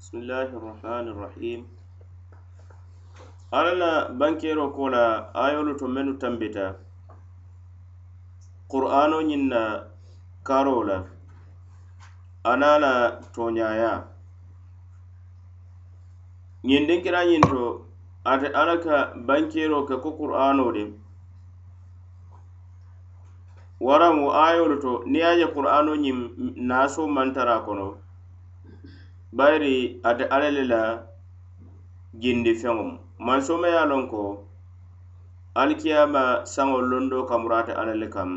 bisimillahi rahmani rahim alla la bankero ko la ayolu to mennu tambita. Qur'ano ñiŋ na karo la ana la toñaya ñiŋ dinkira ñiŋ to ate alla ka bankero ke ko qur'ano de. Waraŋ wo ayolu to niŋ ye a je qur'ano ñiŋ naaso mantara kono. bayiri ate alla le la jindi feŋo mu mansoma ye a loŋ ko alikiyama saŋo londo kamura ate alla le kam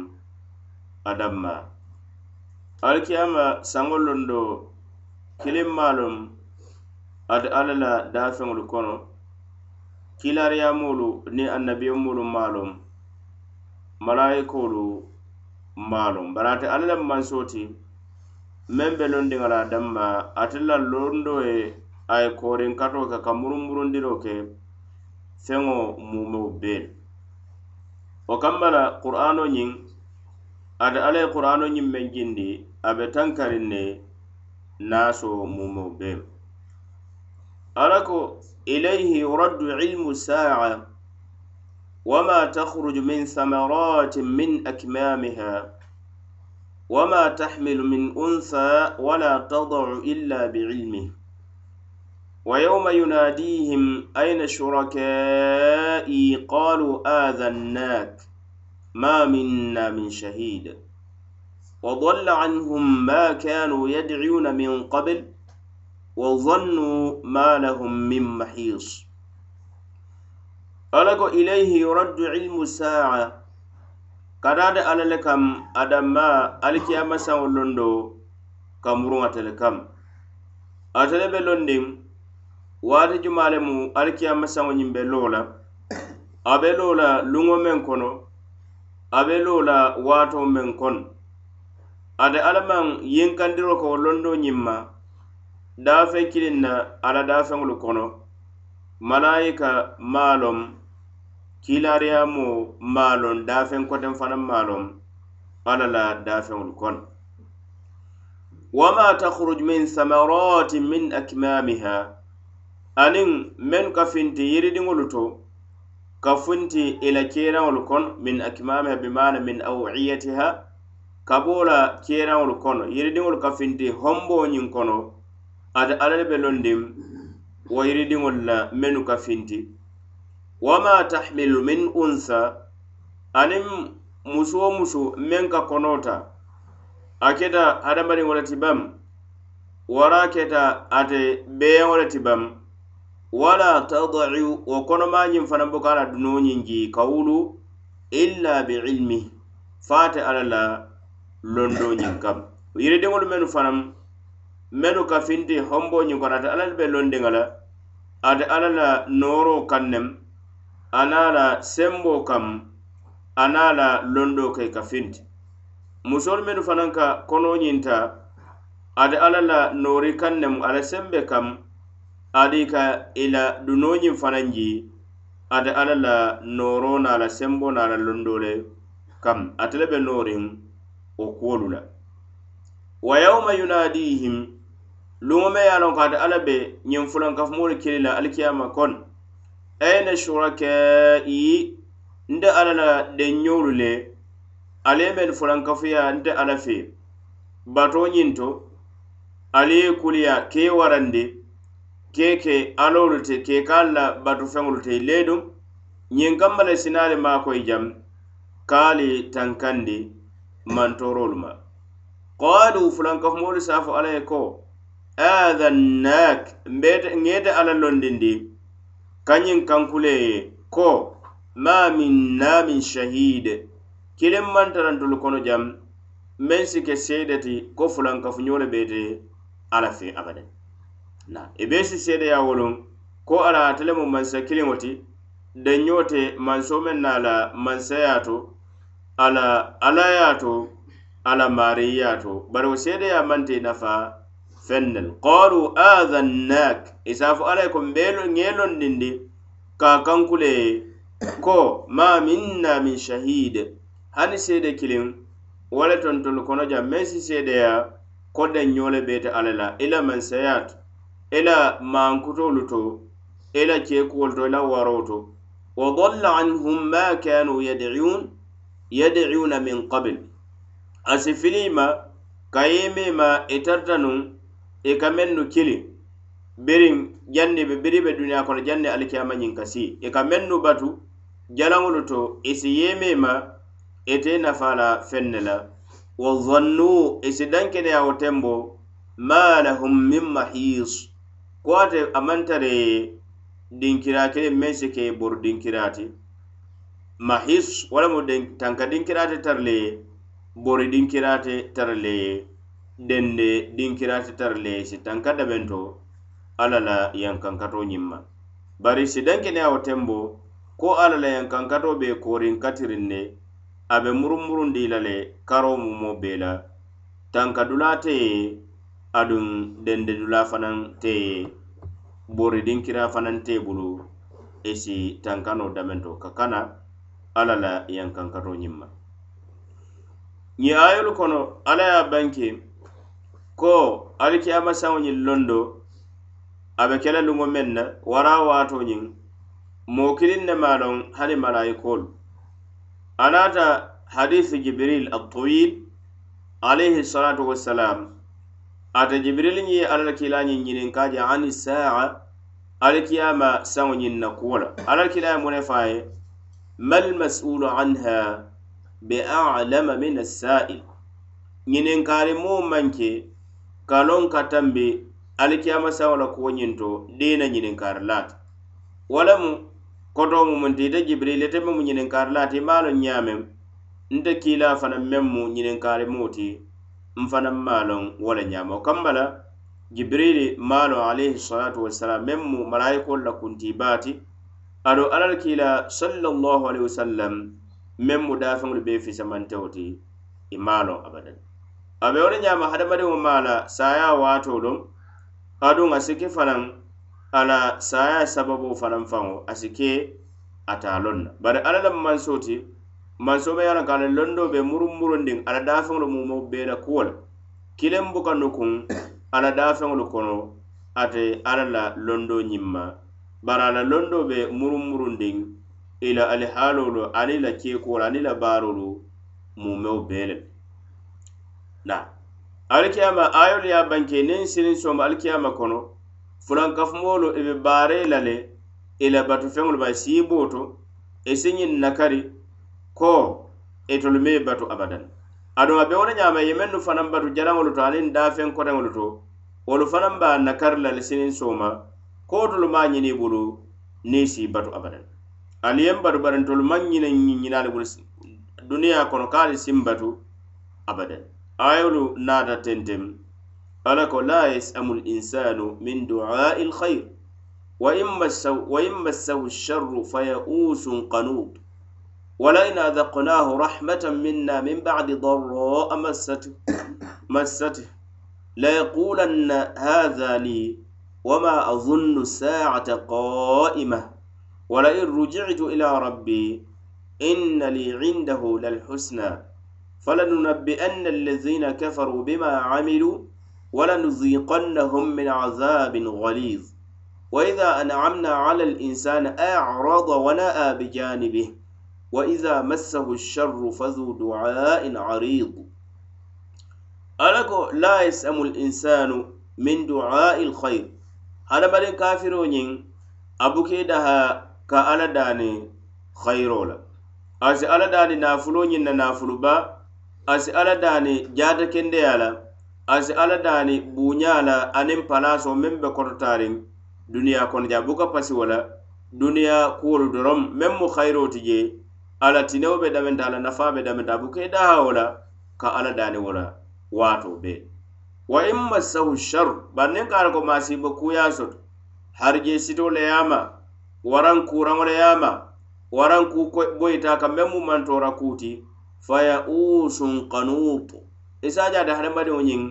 adamma alikiyama saŋo londo kiliŋ maalum ate alla la daafeŋolu kono. Kilariyamolu niŋ annabiyomolu maalum malayikolu maalum bari ate alla le mansoo ti meŋ be londiŋa la danma ate la londo ye a ye kooriŋ kato ke ka murumurundiro ke feŋo mumeo bee wo kamma la qur'ano ñiŋ ate alla ye qur'ano ñiŋ meŋ jindi a be tankariŋ ne naaso mumeo bee alla ko ilayhi yuraddu ilmu saa wama takhruju min thamaratin min akmamiha وما تحمل من أنثى ولا تضع إلا بعلمه. ويوم يناديهم أين شركائي؟ قالوا آذناك. ما منا من شهيد. وضل عنهم ما كانوا يدعون من قبل وظنوا ما لهم من محيص. ألق إليه يرد علم الساعة. kadaade alla le kam adamma alikiyama saŋo londo kamuruŋa le kam. Ate le be londiŋ waati juma le mu alikiyama saŋo ñiŋ be loo la a be loo la luŋo meŋ kono a be loo la waato meŋ kono ate alla maŋ yinkandiro ko londo ñiŋ ma daafeŋ kiliŋ na alla daafeŋolu kono. Malayika maa loŋ kiilaariyaamo maa loŋ daafeŋ koteŋ fanaŋ maa alla la daafeŋolu kono wama takhruj min samarati min akmamiha aniŋ mennu ka finti yiridiŋolu to ka funti ila la kono min akmamiha bimana min awiyatiha ka bo la keeraŋolu kono yiridiŋolu ka finti homboñiŋ kono ate alla le be londin wo yiridiŋolu la mennu ka finti. wama tahmilu min unsa? Aniŋ musu wo musu meŋ ka konota. A keta hadamadiŋo le ti bam. Wara keta ate beeyaŋo le ti bam. Wala tadau wo konomañiŋ fanaŋ buka la dunoñiŋ ji jii kawulu illa bi ilmi. Faate alla la londoñiŋ kam. Yiridiŋolu mennu fanaŋ mennu ka finti homboñiŋ kono ate alla le be londiŋa la ate alla la nooroo kaŋ nem a ye a la senboo kam a ye a la londoo ke ka finti. Musol menu fanaŋ ka konoo ñinta ate alla la noori kaŋ ala sembe kam adi ka ila la dunoo ñiŋ fanaŋ jii ate alla la nooroo na a la semboo na a la londoo le kam ate le be nooriŋ wo kuwolu la wa yawma yunadihim luŋo me ye a loŋ ko ate alla be ñiŋ fulankafumoolu kili la alikiyama kono aina shurakai nte alla la denñolu le ala ye mennu fulankafuya nte alla fe. Bato ñinto ali ye kuliya ke warandi ke ke alolu te ke ka la batu feŋolu te le dum ñiŋ kamma le sinaali maakoyi e jam kaali tankandi mantorolu ma. Qalu fulankafumoolu saafo alla ye ko adannak ŋete alla londindi kañiŋ kankule ye ko ma minna min shahide. Kiliŋ mantarantolu kono jam meŋ si ke seede ti ko fulankafuño le beete ala fe abadan. Na i be si seedeya wolon ko ala ate le mu mansa kiliŋo ti daño te manso meŋ na ala mansaya to ala alaya to ala mariya to bari wo seedeya mante nafa fennel. Qalu adannak isa fo alla ko ŋelondindi ka kankule ko ma minna min shahid hani seede kiliŋ wale le tontolu kono jam meŋ si seedeya ko daŋo le beete ala la ila la mansayaatu i la to ila la keekuwolu to ila waro to wa dalla anhum ma kanu yad'un yad'una min qabl. Asi filima ka ye meŋ ma i e tarta i e ka mennu kili beriŋ janni be biri be duniya kono janni alikiyama ñiŋ kasi. I ka mennu batu jalaŋolu to i si yeme ma e ite nafa la feŋ ne la. Wa zannu i si dankeneya wo tembo ma lahum min mahis. Ko ate a mantare dinkira kiliŋ meŋ si ke boru dinkirati mahis walamu tanka dinkirate tara le bori dinkirate tara le dende dinkirate tara le si tanka dabento alla la yankankato ñimma. Bari sidankene wo tembo ko alla la yankankato be korin katirin ne a be murumurundi la le karo mumo be la. Tanka dula te ye aduŋ dende dula fanaŋ te ye boridinkira fanaŋ te bulu i si tankano damento ka kana alla la yankankato ñimma. Ma ayolu kono alla ye banke ko alikiyama saŋo ñiŋ londo a be kela luŋo meŋ na wara waato ñiŋ moo kiliŋ ne maa loŋ hani malayikoolu a naata hadisi jibril atawil alayhi salatu wassalam. Ate jibril ñi alla la kiila ñiŋ ñiniŋ ka je ani saa alikiyama saŋo ñiŋ na kuwo la. Alla la kiila ye mu ne faa ye mal mas'ulu anha be alama min asa'il ñininkaari moo maŋ ke ka loŋ ka tambi alikiyama saŋo la kuwo ñiŋ to diina ñininkari laati wo lemu koto mumunti ite jibirili ite memu ñininkari laati i maŋ loŋ ñaameŋ nte kiila fanaŋ meŋ mu ñininkari muŋo ti n fanaŋ maŋ loŋ wo le ñaama. Wo kamma la jibirili maŋ alayhi salatu wasalam meŋ mu malayikolu la kuntibaa ti aɗo alla le kiila sallallahu alayhi wasallam meŋ mu daafeŋolu bee fisamantewo ti i maalon abadan. A be wo le ñaama hadamadiŋo maŋ la saayaa waatoo loŋ aduŋ a si ke fanaŋ ala saya sababoo fanaŋ faŋo a si ke ata loŋ na. Bari alla la mansoo ti mansoo be ye a loŋ ka a la londoo be muruŋ murundiŋ ala daafeŋolu mumo bee la kuwo le kiliŋ buka nukuŋ ala daafeŋolu kono ate ala la londo ñiŋ ma bari ala londo be muruŋ murundiŋ i la alihaaloolu aniŋ la keekuolu aniŋ la baarolu mumeo bee le na. alikiyama ayolu ye banke nin sinin somba alikiyama kono fulankafumolu i be baare la le i la batu feŋolu ma siiboo to i si ñiŋ e nakari ko e itolu me batu abadan. Aduŋ a be wo le ñaama ye mennu fanaŋ batu jalaŋolu to aniŋ daafeŋ koteŋolu to wolu fanaŋ be a nakari la le siniŋ sooma ko wotolu maŋ ñini i bulu niŋ si batu abadan. Ali yeŋ batu barintolu maŋ ñiniŋ ñinaali bulu duniyaa kono ka ali siŋ batu abadan. Ayolu naata tentem. Ala ko la yasamu linsanu min duai lkhayr wa in massahu sharru fayausun qanut. ولئن أذقناه رحمة منا من بعد ضراء مسته مسته ليقولن هذا لي وما أظن الساعة قائمة ولئن رجعت إلى ربي إن لي عنده للحسنى فلننبئن الذين كفروا بما عملوا ولنذيقنهم من عذاب غليظ. وإذا أنعمنا على الإنسان أعرض ونأى بجانبه وإذا مسه الشر فذو دعاء عريض. ألكو لا يسأم الإنسان من دعاء الخير. هذا بل كافرون أبوكي دها كألا داني خيرولا أسي ألا داني نين نافلو با asi alla daani jaata kendeya la asi alla daani buuñaa la aniŋ palaso meŋ be korotaariŋ duniya kono je a buka pasi wo la duniya kuwolu doroŋ meŋ mu hayiroo ti je alla tinewo be damenta ala nafa be damenta a buka i daha wo la ka ala dani wola wato be. Wa in massahu shar bari niŋ ka ko maasiibo kuya soto harije sito le yama waran ma le yama waran ku boyita ka meŋ mu mantoora kuuti faya'usun qanut isaja e da hadamadiŋo ñiŋ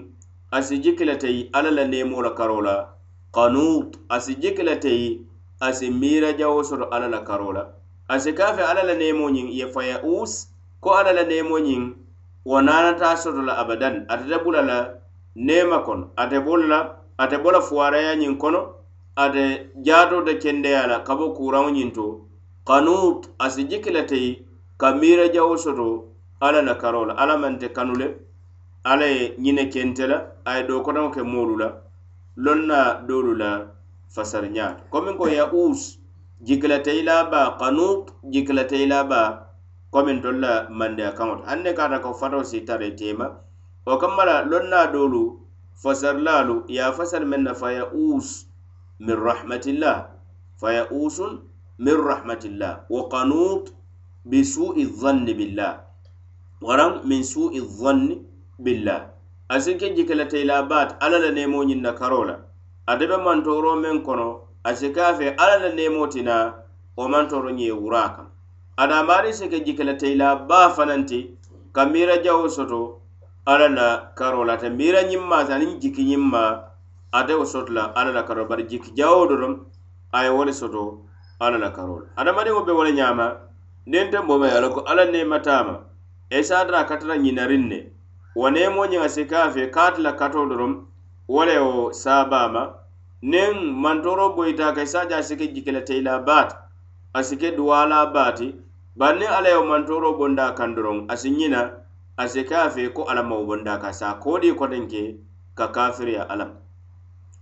asi jikile teyi alla la nemo la karo la qanut asi jikile teyi asi miira jawo soto alla la karo la asi kafe alla la nemo ñiŋ ye faya'us ko alla la nemo ñiŋ wo nanata soto la abadan. Atata bula la nema kono ate bolu la ate bola fuwaraya ñiŋ kono ate jaato de kendeya la ka bo kuraŋo ñiŋ to. Kanut asi jikile teyi ka miira jawo soto alla la karo la alla mante kanu le alla ye ñine kente la a ye dookotaŋo ke moolu la loŋ na doolu la fasari ñaato komin ko ya'us jikilata i la baa kanut jikilata i la baa komin tolu la mandeya kaŋo to hanne kaata ko fatoo si tara i teema wo kamma la loŋ na doolu fasarilaalu ye a fasari meŋ na fa ya'us min rahmatillah fa ya'usun min rahmatillah. Wa kanut bisu'i zanni billah. waraŋ min su'i dhanni billah. Asiŋ ke jikeletaila baat alla la nemo ñiŋ na karoo la ate be mantooroo meŋ kono asi ka fe alla la nemo tina wo mantoro ñiŋ ye wuraa ada mari si ke jikeletaila baa fanaŋ ti ka miira jawo soto ala la karoo la ate miira ñiŋ ma aniŋ jiki nyimma ma ate wo soto la alla la karoo bari jiki jawo doroŋ a ye wo soto ala la karoo la adamadiŋo be wole nyama ñaama niŋ tenbo me ala a la ko alla neemataama esadana katara ñinarin ne wo nemo ñiŋa sika fe kaatila kato dorom wo le wo sabama. Niŋ mantoro boyita ka isaja a sike jikilateyila baati a sike duwala baati bari niŋ alla ye mantoro bonda kan doroŋ a si ñina a si ka ko alla mawo bonda ka sa kodi koteŋ ke ka kafiriya alla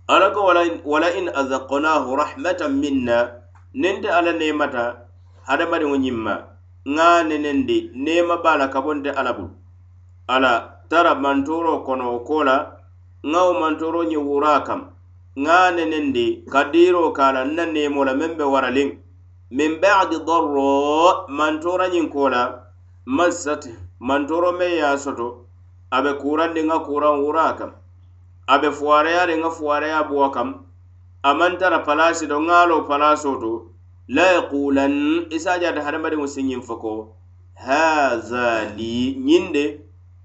alla ko wala in azaknahu rahmatan minna. Niŋ te alla neemata hadamadiŋo ñimma ŋa nenendi nema bala kabonte ala bulu. Ala tara mantoro kono kola ko la ŋa wo mantoro ñiŋ wura kam. Ŋa nenendi ka diiro ka la nna neemo la meŋ be waraliŋ min ba'di darro mantora ñiŋ ko la massat mantoro meŋ ye a soto. A be kurandi ŋa kuraŋ wura kam. A be fuwaarayari ŋa fuwaaraya buwa kam. A maŋ tara palaasi do ŋa a to la yaqulan isa jata hadamadiŋo si ñiŋ fo ko haza li ñiŋ de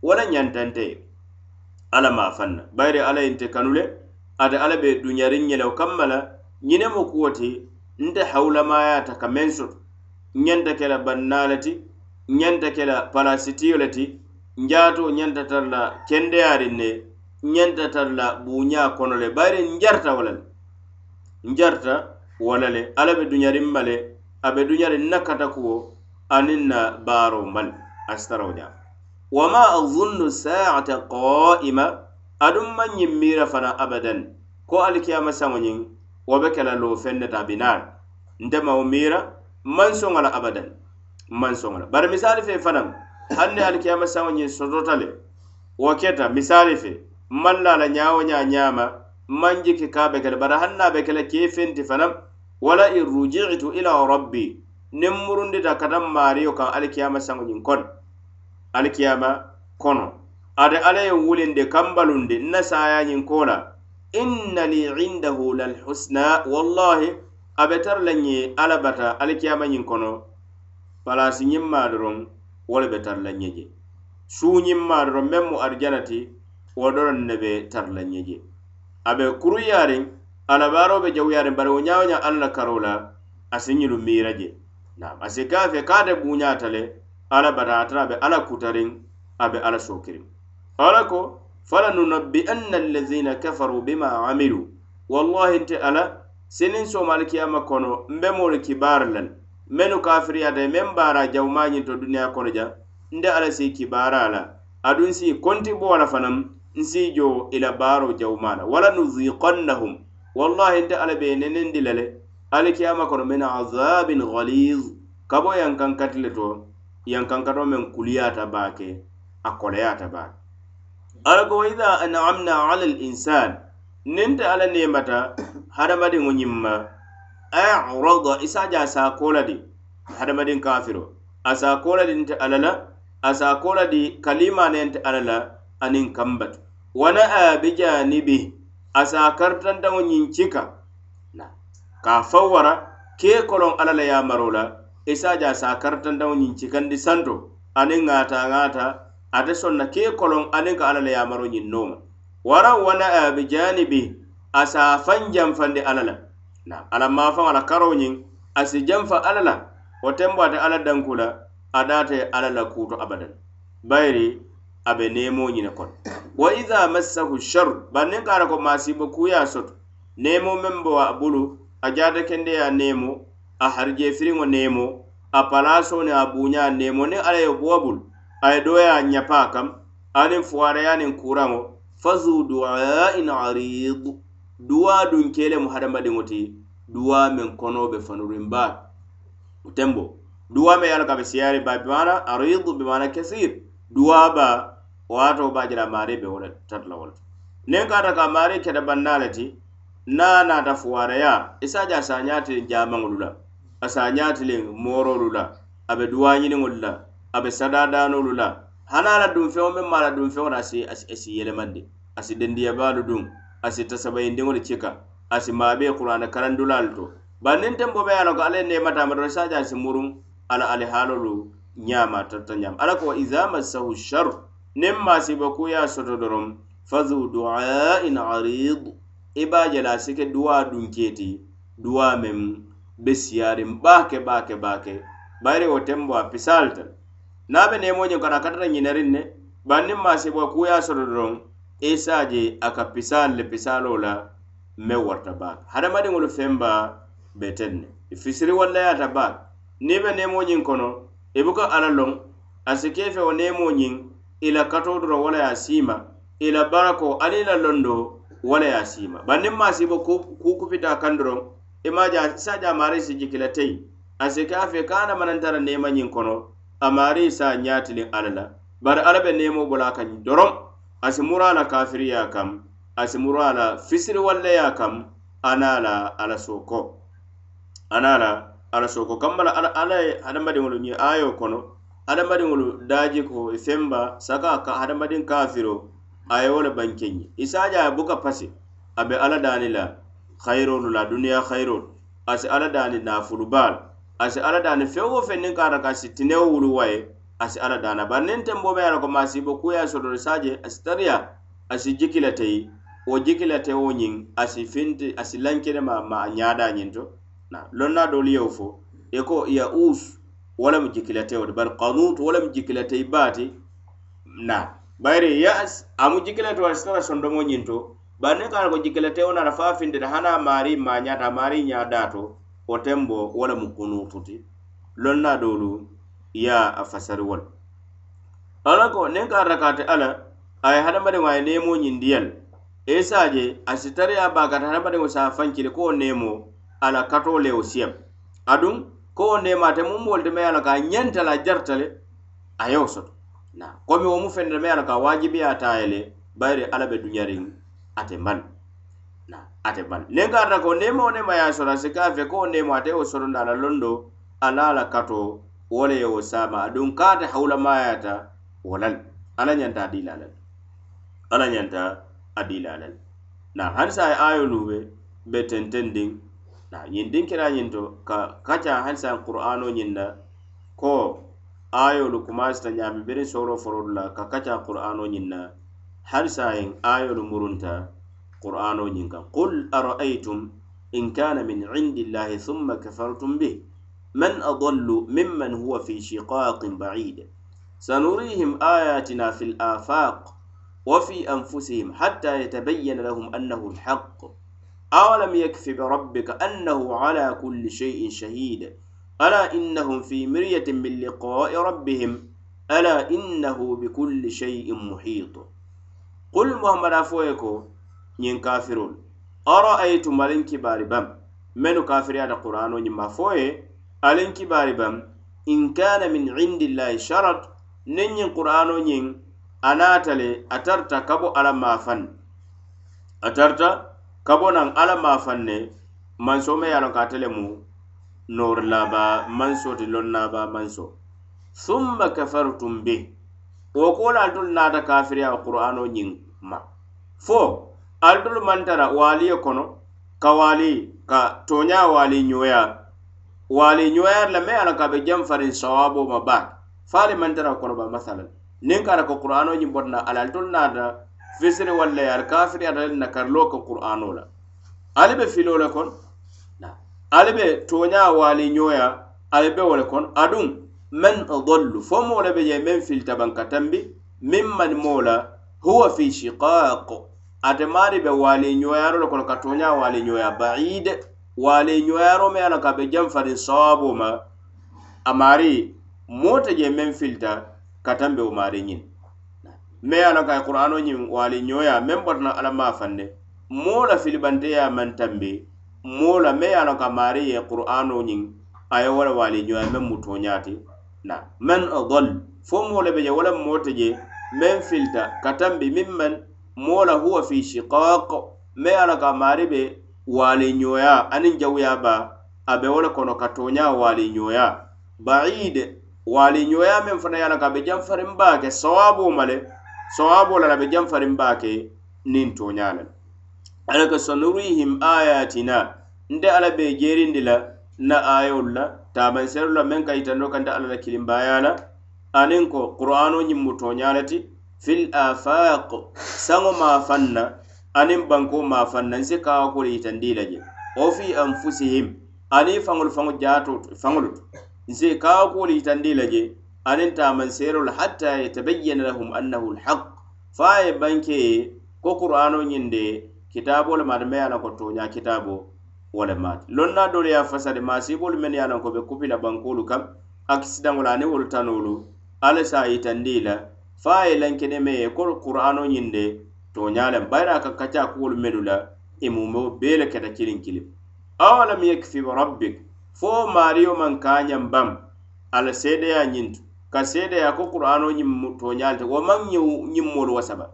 wala ñantante alla ma fanna. Bayiri alla yinte kanu le ate alla be duñariŋ ñelew kamma la ñine mu kuwo ti nte hawulamayata ka meŋ soto ñanta ke la bannaa le ti ñanta ke la palasitiyo le ti njaato ñanta tar la kendeyaariŋ ne ñanta tar la buuñaa kono le bayiri njarta wala le njarta wala le alla be duñariŋ ma le a be duñariŋ na kata kuwo aniŋ na baaro mal a sitarawo ñaafa wama azunnu saata qaima aduŋ maŋ ñiŋ miira fana abadan ko alikiyama saŋo ñiŋ wo be kela loo feŋ ne ta binaar. Nte mawo miira maŋ soŋo la abadan maŋ soŋo la bari misaali fe fanaŋ haŋ ne alikiyama saŋo ñiŋ sotota le wo keta misaali fe maŋ la a la ñaawo ñaa ñaama maŋ jiki ka a be kele bari haŋ na a be ke la kee fenti fanaŋ wala in ruji'tu ila rabbi. Niŋ murundita kata maario kaŋ alikiyama saŋoñiŋ kon. Alkiyama kono. Ate alla ye wulinde kambalunde nna sayañiŋ ko la inna li indahu lalhusna wallahi abe tara la ñe ala bata alikiyamañiŋ kono. Palasi ñiŋ maa doroŋ wo le be tara la ñe je. Suu ñiŋ maa doroŋ meŋ mu arijana ti wo doroŋ ne be tara la ñe je. A be kuruyaariŋ alabaaroo be jawuyaariŋ bari wo ñawo ña alla karoo la a si ñilu miira je naam a si kaa fe kaa te buuñaata le alla bata atara a be alla kutariŋ a be alla sookiriŋ ala ko falanunabbi'anna allazina kafaru bima amilu. Wallahi nte ala sinin somal kiyama kono mbe moolu kibaari lan. Menu kafiriyata men baara jawmañin to duniya kono ja nde ala si kibara la adun si konti bo la fanaŋ nsi jo ila baaro jawumaa wala nuziqannahum wallahi nte ala be nenendi lale ali kiyama kono min azabin ghaliz kabo yankankati le to yankankato men kuliyata baake a koleyata baake. Ala ko waida anamna ala linsan ninte ala nemata hadamadiŋo ñimma arada isaja a saa kola di hadamadiŋ kafiro. A saa kola di nte alla la a saa kola di kalimanente alla la aniŋ kambatu. Wana a bijanibi asa kartantaŋo ñiŋ cika ka a fawwara kee koloŋ alla la yamaro la isaja e se kartantaŋo ñiŋ cikandi santo. Aniŋ ŋata ŋata ate sonna kee koloŋ aniŋ ka alla la yamaro ñiŋ nooma waraŋ wana a bi janibi a se faŋ janfandi alla la alla maafaŋo la karo ñiŋ a si janfa alla la wo tembo ate alla danku la a naata alla la kuuto abadan. Bayiri a be neemoo ñine kono wa idha massahu shar bannin kara ko masibo kuya soto. Nemo membo a bulu a jada kende ya nemo a harje firingo nemo a palaso ne a bunya nemo ne ala yo bobul ay doya nyapa kam anin fuwara yanin kurango fazu du'a'in arid duwa dun kele mu hada madin wati duwa men kono be fanurin ba tembo duwa me yalka be siyari ba bi mana arid bi mana kasir duwa ba wato ba jira maari be wala tatla wala ne ka ta kaata ka maari keta bannaa le ti na a naata fuwaaraya i se a je a se a ñaatiliŋ jaamaŋolu la a se a ñaatiliŋ moorolu la a be duwaañiniŋolu la a be sadaadaanolu la hani a la dunfeŋo meŋ ma a la dunfeŋo la a si yelemandi a si dendiyabaalu duŋ a si cika asi mabe qur'ana karandulaalu to. Bari tembo be ala ko ale ne mata doro se ja si murum ala ale halolu nyama tatta ñaama ala ko iza massahu sharu niŋ maasibakuo ye a soto dorom fazu du'ain arid. E Iba jala sike je dunketi a mem ke duwaa dunkee ti duwaa meŋ be siyaariŋ baake baake baake bayiri wo tembo a pisalta ta niŋ a be neemoo ñiŋ kono a katata ñinariŋ ne bari masiba kuya soto dorom e isaje aka pisal je a ka pisaali le pisaaloo la meŋ warata baake hadamadiŋolu feŋ e baa be ne. I fisiri wallayaata baake niŋ be neemoo ñiŋ kono ibuka buka ala loŋ a si keefe wo ila kato doro wala ya sima ila barako aniŋ ila londo wala ya sima bannin bari niŋ maa siibo kuu kufita a kaŋ doroŋ e sa je a maarii si jikila teyi a si ke a fe kaana manaŋ kono a maarii sa ñaatiliŋ alala bar bari nemo be neemoo bola a kaŋ doroŋ a si muru a la kafiriya kaŋ a si muru la fisiri walleya kaŋ ana a la ala soko. Ana la ala soko. Kambala ala ala hadamadiŋolu ñiŋ ayo kono hadamadiŋolu daji ko i femba saka ka hadamadiŋ kafiro a ye wo le bankeñi. Isaja a buka pasi a be alla dani la hayirolu la duniya hayirolu a si alla dani nafulubal a si alla dani feŋ wo feŋ niŋ ka si tinewo wulu waye a si alla dana bari niŋ tembo be yana ko masibo kuya sotoro saje a si tariya a si jiki le teyi. Wo jiki le te wo ñiŋ a si finti a si lankene ma ma a ñada ñiŋ to. Na lonna doolu yewo fo. I ko ya wala mu lemu jikkilatewoti bari kanut wala mu jikilate baati na. Bayri yas amu jikkilate wala sitara sondomo ñinto bari ne kana ko jikkilatewo nara fa findita hana mari maari mañata maari ñadato wo tembo wala mu kunututi lonna dolu ya a fasari wol. Ala ko ne ka rakate ala aye hadamadiŋo aye nemo ñindiyal isa e je a sitariya bakata hadamadiŋo sa fankili ko nemo ala kato lewo siyam. Aduŋ kowo ndemate e mum moolu te me ye a loŋ ko a la a jarta soto na komi wo mu feŋ te me ye a loŋ ko a waajibiyaata a be duñariŋ ate man na ate bali niŋ ka ko nema wo nema ya sora soto si ka a fe kowo nema ate wo soro ndala londo ala la kato wole le sama wo saama. Aduŋ ka ate hawulamayata wo la le alla ñanta a diila la ñanta a na hansa sa a ye be be tentendiŋ ñiŋ dinkira ñiŋ to ka kaca halisaŋ qur'ano ñiŋ na ko ayolu kumasita ñaami biriŋ soro forolu la ka kaca qur'ano ñiŋ na halisa ayolu murunta qur'ano ñiŋ kaŋ qul ara'aytum in kana min indillahi thumma kafartum bih. Man adallu mimman huwa fi shiqaqin ba'id. Sanurihim ayatina fi al-afaq wa fi anfusihim hatta yatabayyana lahum annahu al-haqq. أولم يكف بربك أنه على كل شيء شهيد؟ ألا إنهم في مرية من لقاء ربهم؟ ألا إنه بكل شيء محيط؟ قل محمد أفويكو ين كافرون. أرأيتم ألين كبار بم؟ من كافر هذا القرآن ونما فوي ألين كبار بم إن كان من عند الله شرط نين القرآن ين أناتلي أترت كبو على ما فن. ka bo naŋ alla maafaŋ ne manso me yalon ka tele mu nor laba manso ti lon naba manso. Thumma kafartum bi wo ko la altolu naata kafiri al qur'ano nyin ma. Fo al dul mantara wali e kono ka wali ka tonya wali nyoya. Wali nyoya la me ala ka be jam farin sawabo ma ba. Fali mantara kono ba masalan nin kara ko qur'ano ñiŋ botna ala altolu naata fesere walla ye alikafiri ata le nakarilo ka qur'ano la ali be filo le kon ali be toña wali ñoya ali be wo le kon? Adun man dollu fo mo le be je men filita banka tambi miŋ man moo la huwa fi shiqaq ate mari be wali ñoyaro le kono ka toña wali ñoya baide wali ñoyaro me ala ka be janfariŋ sawabo ma amari mota je men filta katambe o mari maari me ye a loŋ qur'ano ñiŋ waali ñoya meŋ botana alla maa fande. Moo la filibanteya maŋ tambe moo la me ye a loŋ ka maari ye qur'ano ñiŋ a ye wo waali ñoya meŋ mu tooñaati na man adol fo moo le be je wala le moo te je meŋ filita ka tambi miŋ maŋ moo la huwa fi shiqaq. Me ye a loŋ ka maari be waali ñoya aniŋ jawuya ba a be wo le kono ka tooña waali ñoya baid waali ñoya meŋ fana ye a loŋ ka be janfarin baa ke sawaboo ma le sawabo la be janfarin bake nin tooñaa la ala ka sanurihim ayatina nde ala be jeerindi la na ayol la taabanseero la meŋ ka yitando kanta alla la kilimbaaya la aniŋ ko qur'ano ñiŋ mu tooñaa ti fil afaq sango ma fanna anin banko ma fanna nsi kawo ko yitandi la je. O fi anfusihim ani faŋolu faŋo jato faŋolu to nsi kawo ko yitandi la je anin taman seerol hatta yatabayyana lahum annahu alhaq. Fa ye banke ko qur'ano nyinde kitabo le maati me ko tonya kitabo wala mat maati lonna doolu ye fasari maasibolu men ye a ko be kupila bankolu kam akisidaŋolu aniŋ wolu tanolu ala sa a yitandi la fa a ye lankene me ye ko qur'ano ñinde toña lem bayra ka kaca kuwolu menu la i e mumo bee le keta kiliŋ kiliŋ awalam yakfi rabbik fo maariyo man ka bam ala alla seedeya ñintu ka seedeya ko qur'ano ñiŋ to ñaante wo maŋ ñiŋ moolu wo saba?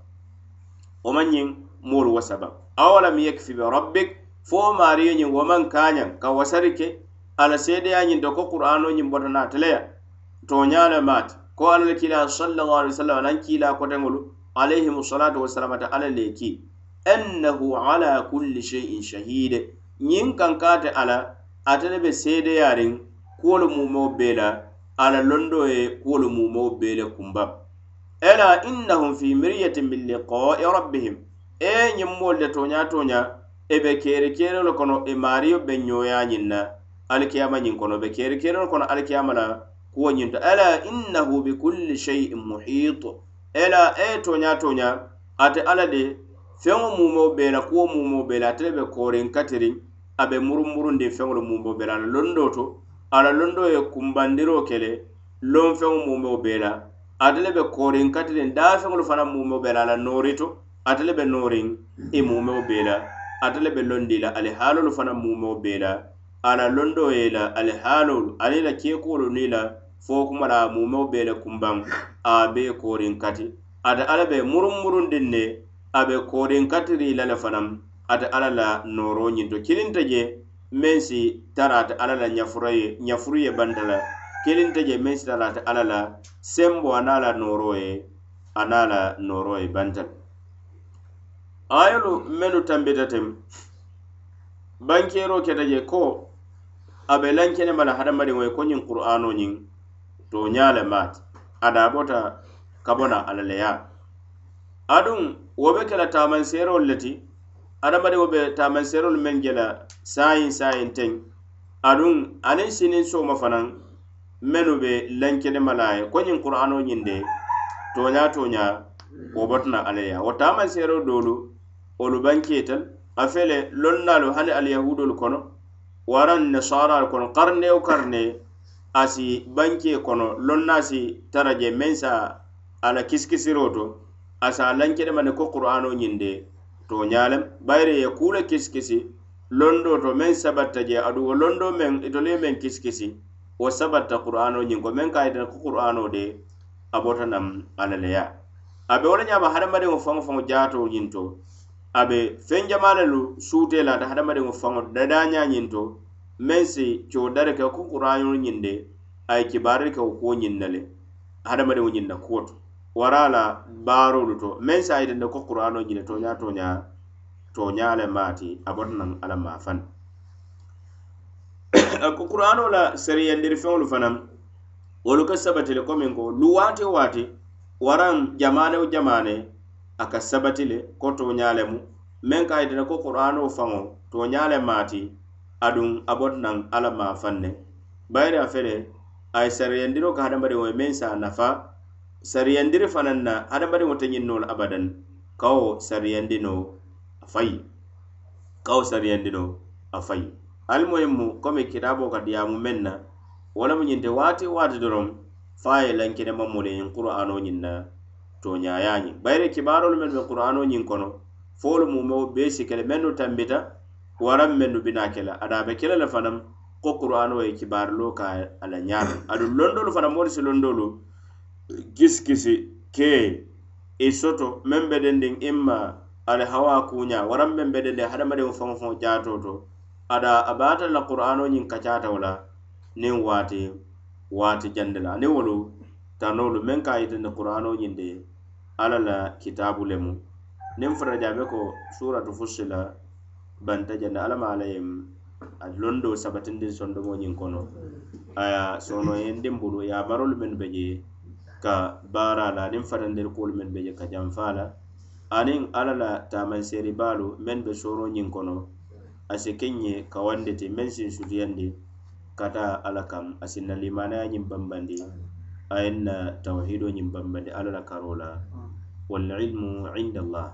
Wo maŋ ñiŋ moolu wo saba? Awalam yakfi be rabbik? Fo maariyo ñiŋ wo maŋ kaañaŋ ka wasari ke? Ala seedeya ñiŋ to ko qur'ano ñiŋ bota naateleya toñaa le maati ko alla le kiila sallallahu alaihi wasallam nan kiila koteŋolu alayhimu salatu wasalam ate alla le ki. Annahu ala kulli shay'in shahide ñiŋ kaŋ kaate ala ate le be seedeyaariŋ kuwolu mumeo bee la ala londo ye kuwolu mumowo bee le kunba ela innahum fi miryatin min liqa'i rabbihim. E ñimmoolu le toña toña e be keeri keerolu kono e maariyo be ñoya ñiŋ na. Alikiyama ñiŋ kono be keeri keerolu kono alkiyama la kuwo ñinto ala innahu bikulli shay'in muhit. Ela e toña toña ate ala de feŋo mumo bee la kuwo mumo bee la ate le be korin katirin a be murumurundi feŋolu mumo bee la londo to ala londo ye kumbandiro kele lonfeŋo mumeo bee la ate le be kooriŋ kati leŋ daafeŋolu fanaŋ mumeo bee la a la noorito ate le be nooriŋ i e mumeo bee la ate le be londi la alihaalolu fanaŋ mumeo bee la ala londo ye la ali alihaalolu aniŋ la keekuwolu niŋ la fo kuma la mumeo bee le kumbaŋ a bee kooriŋ kati. Ate ala be muruŋ murundiŋ ne a be kooriŋ katiri la le fanaŋ ate ala la nooro ñinto kilinta je mensi tara ti ala la ɲafuru ye banta la. Kiliŋ te je mensi tara ti ala la sembo a naŋ la nooro ye a naŋ la nooro ye banta la. Ayolu mennu tambita tem bankeero keta je ko a be lankene bala hadamadiŋo ye ko ñiŋ qur'ano ñiŋ to ñaa le maati. Adaabota kabona ala le yaa. Aduŋ wo be ke la taamanseerolu le ti adamadiŋo be taamanseerolu meŋ je la sayin saayiŋ teŋ aduŋ aniŋ sinin soma fanaŋ mennu be lenkedema la ye ko ñiŋ qur'ano ñiŋ de toña toña wo botona alla ye wo tamansero doolu wolu bankeetal a fele lonnaalu hani alyahudolu kono waraŋ nasaralu kono karnewo karne asi banke kono lonna si tara je meŋ sa ala kisikisiroo to asa lankedema ne ko qur'ano ñiŋ de toñalem bayre ye kuule kisikisi londo to meŋ sabatta je aduŋ wo londo meŋ itole ye meŋ kisikisi wo sabatta qur'ano ñiŋ ko meŋ ka yitana ko qur'ano de a bota naŋ alla le ya a be wo le ñaama hadamadiŋo faŋo faŋo jaato ñiŋ to a be feŋ jamaa le lu suute la hadamadiŋo faŋo dadaña ñiŋ to meŋ si co dari ke ko qur'ano ñiŋ de a ye kibaari ke wo kuwo ñiŋ na le hadamadiŋo ñiŋ na kuwo to wara la baarolu to meŋ se a yitinde ko qur'ano ñine toña toña toña le maati a bota naŋ alla maafaŋ ko qur'ano la seriyandiri feŋolu fanaŋ wolu ka sabati le komiŋ ko lu waati waati waraŋ jamane wo jamane a ka sabati le ko toña le mu. Meŋ ka a ko qur'ano faŋo toña le maati aduŋ a bota naŋ alla maafaŋ ne. Bayiri a fele a ye seriyandiro ka hadamadiŋo ye meŋ se a nafa sariyandiri fanaŋ na hadamadiŋo te ñiŋ noo abadan. Kawo sariyandino a fayi kawo sariyandino a fayi almuhimmu komi kitaaboo ka diyaamu meŋ na wo lemu ñiŋ te waati waati doroŋ fo a ye lankinema mulu ñiŋ qur'anoo ñiŋ na toñayaa ñiŋ bayiri kibaarolu mennu be qur'ano ñiŋ kono. Fo wolu mumeo bee sikele mennu tambita waraŋ mennu bina ke la ada be kele le fanaŋ ko qur'ano ye kibaarilo ka a la ñaameŋ aduŋ londolu fanaŋ moolu si londolu kisikisi ke i soto meŋ be dendiŋ imma ali hawa kuña waraŋ meŋ be dendiŋ hadamadiŋo faŋo faŋo jaato to ada a baata la qur'ano ñiŋ kacaatawo la niŋ waati waati jande la aniŋ wolu tanolu meŋ ka yitandi qur'ano ñiŋ de alla la kitaabu lemu. Niŋ fota jaabe ko suratu fussila banta jande alla ma alla yem a londo sabatindin sondomo ñiŋ kono. Aya ye sonoyendiŋ bulu ye a mennu be jee ka baara la aniŋ fatandir kuolu mennu be je ka janfa la aniŋ alla la tamanseri baalu mennu be sooroo ñiŋ kono. A si keŋ ye kawandi ti meŋ sin sutiyandi kata alla kam a si na limanaya ñiŋ bambandi. A ye na tawhido ñiŋ bambandi alla la karoo la. Walilmu inda allah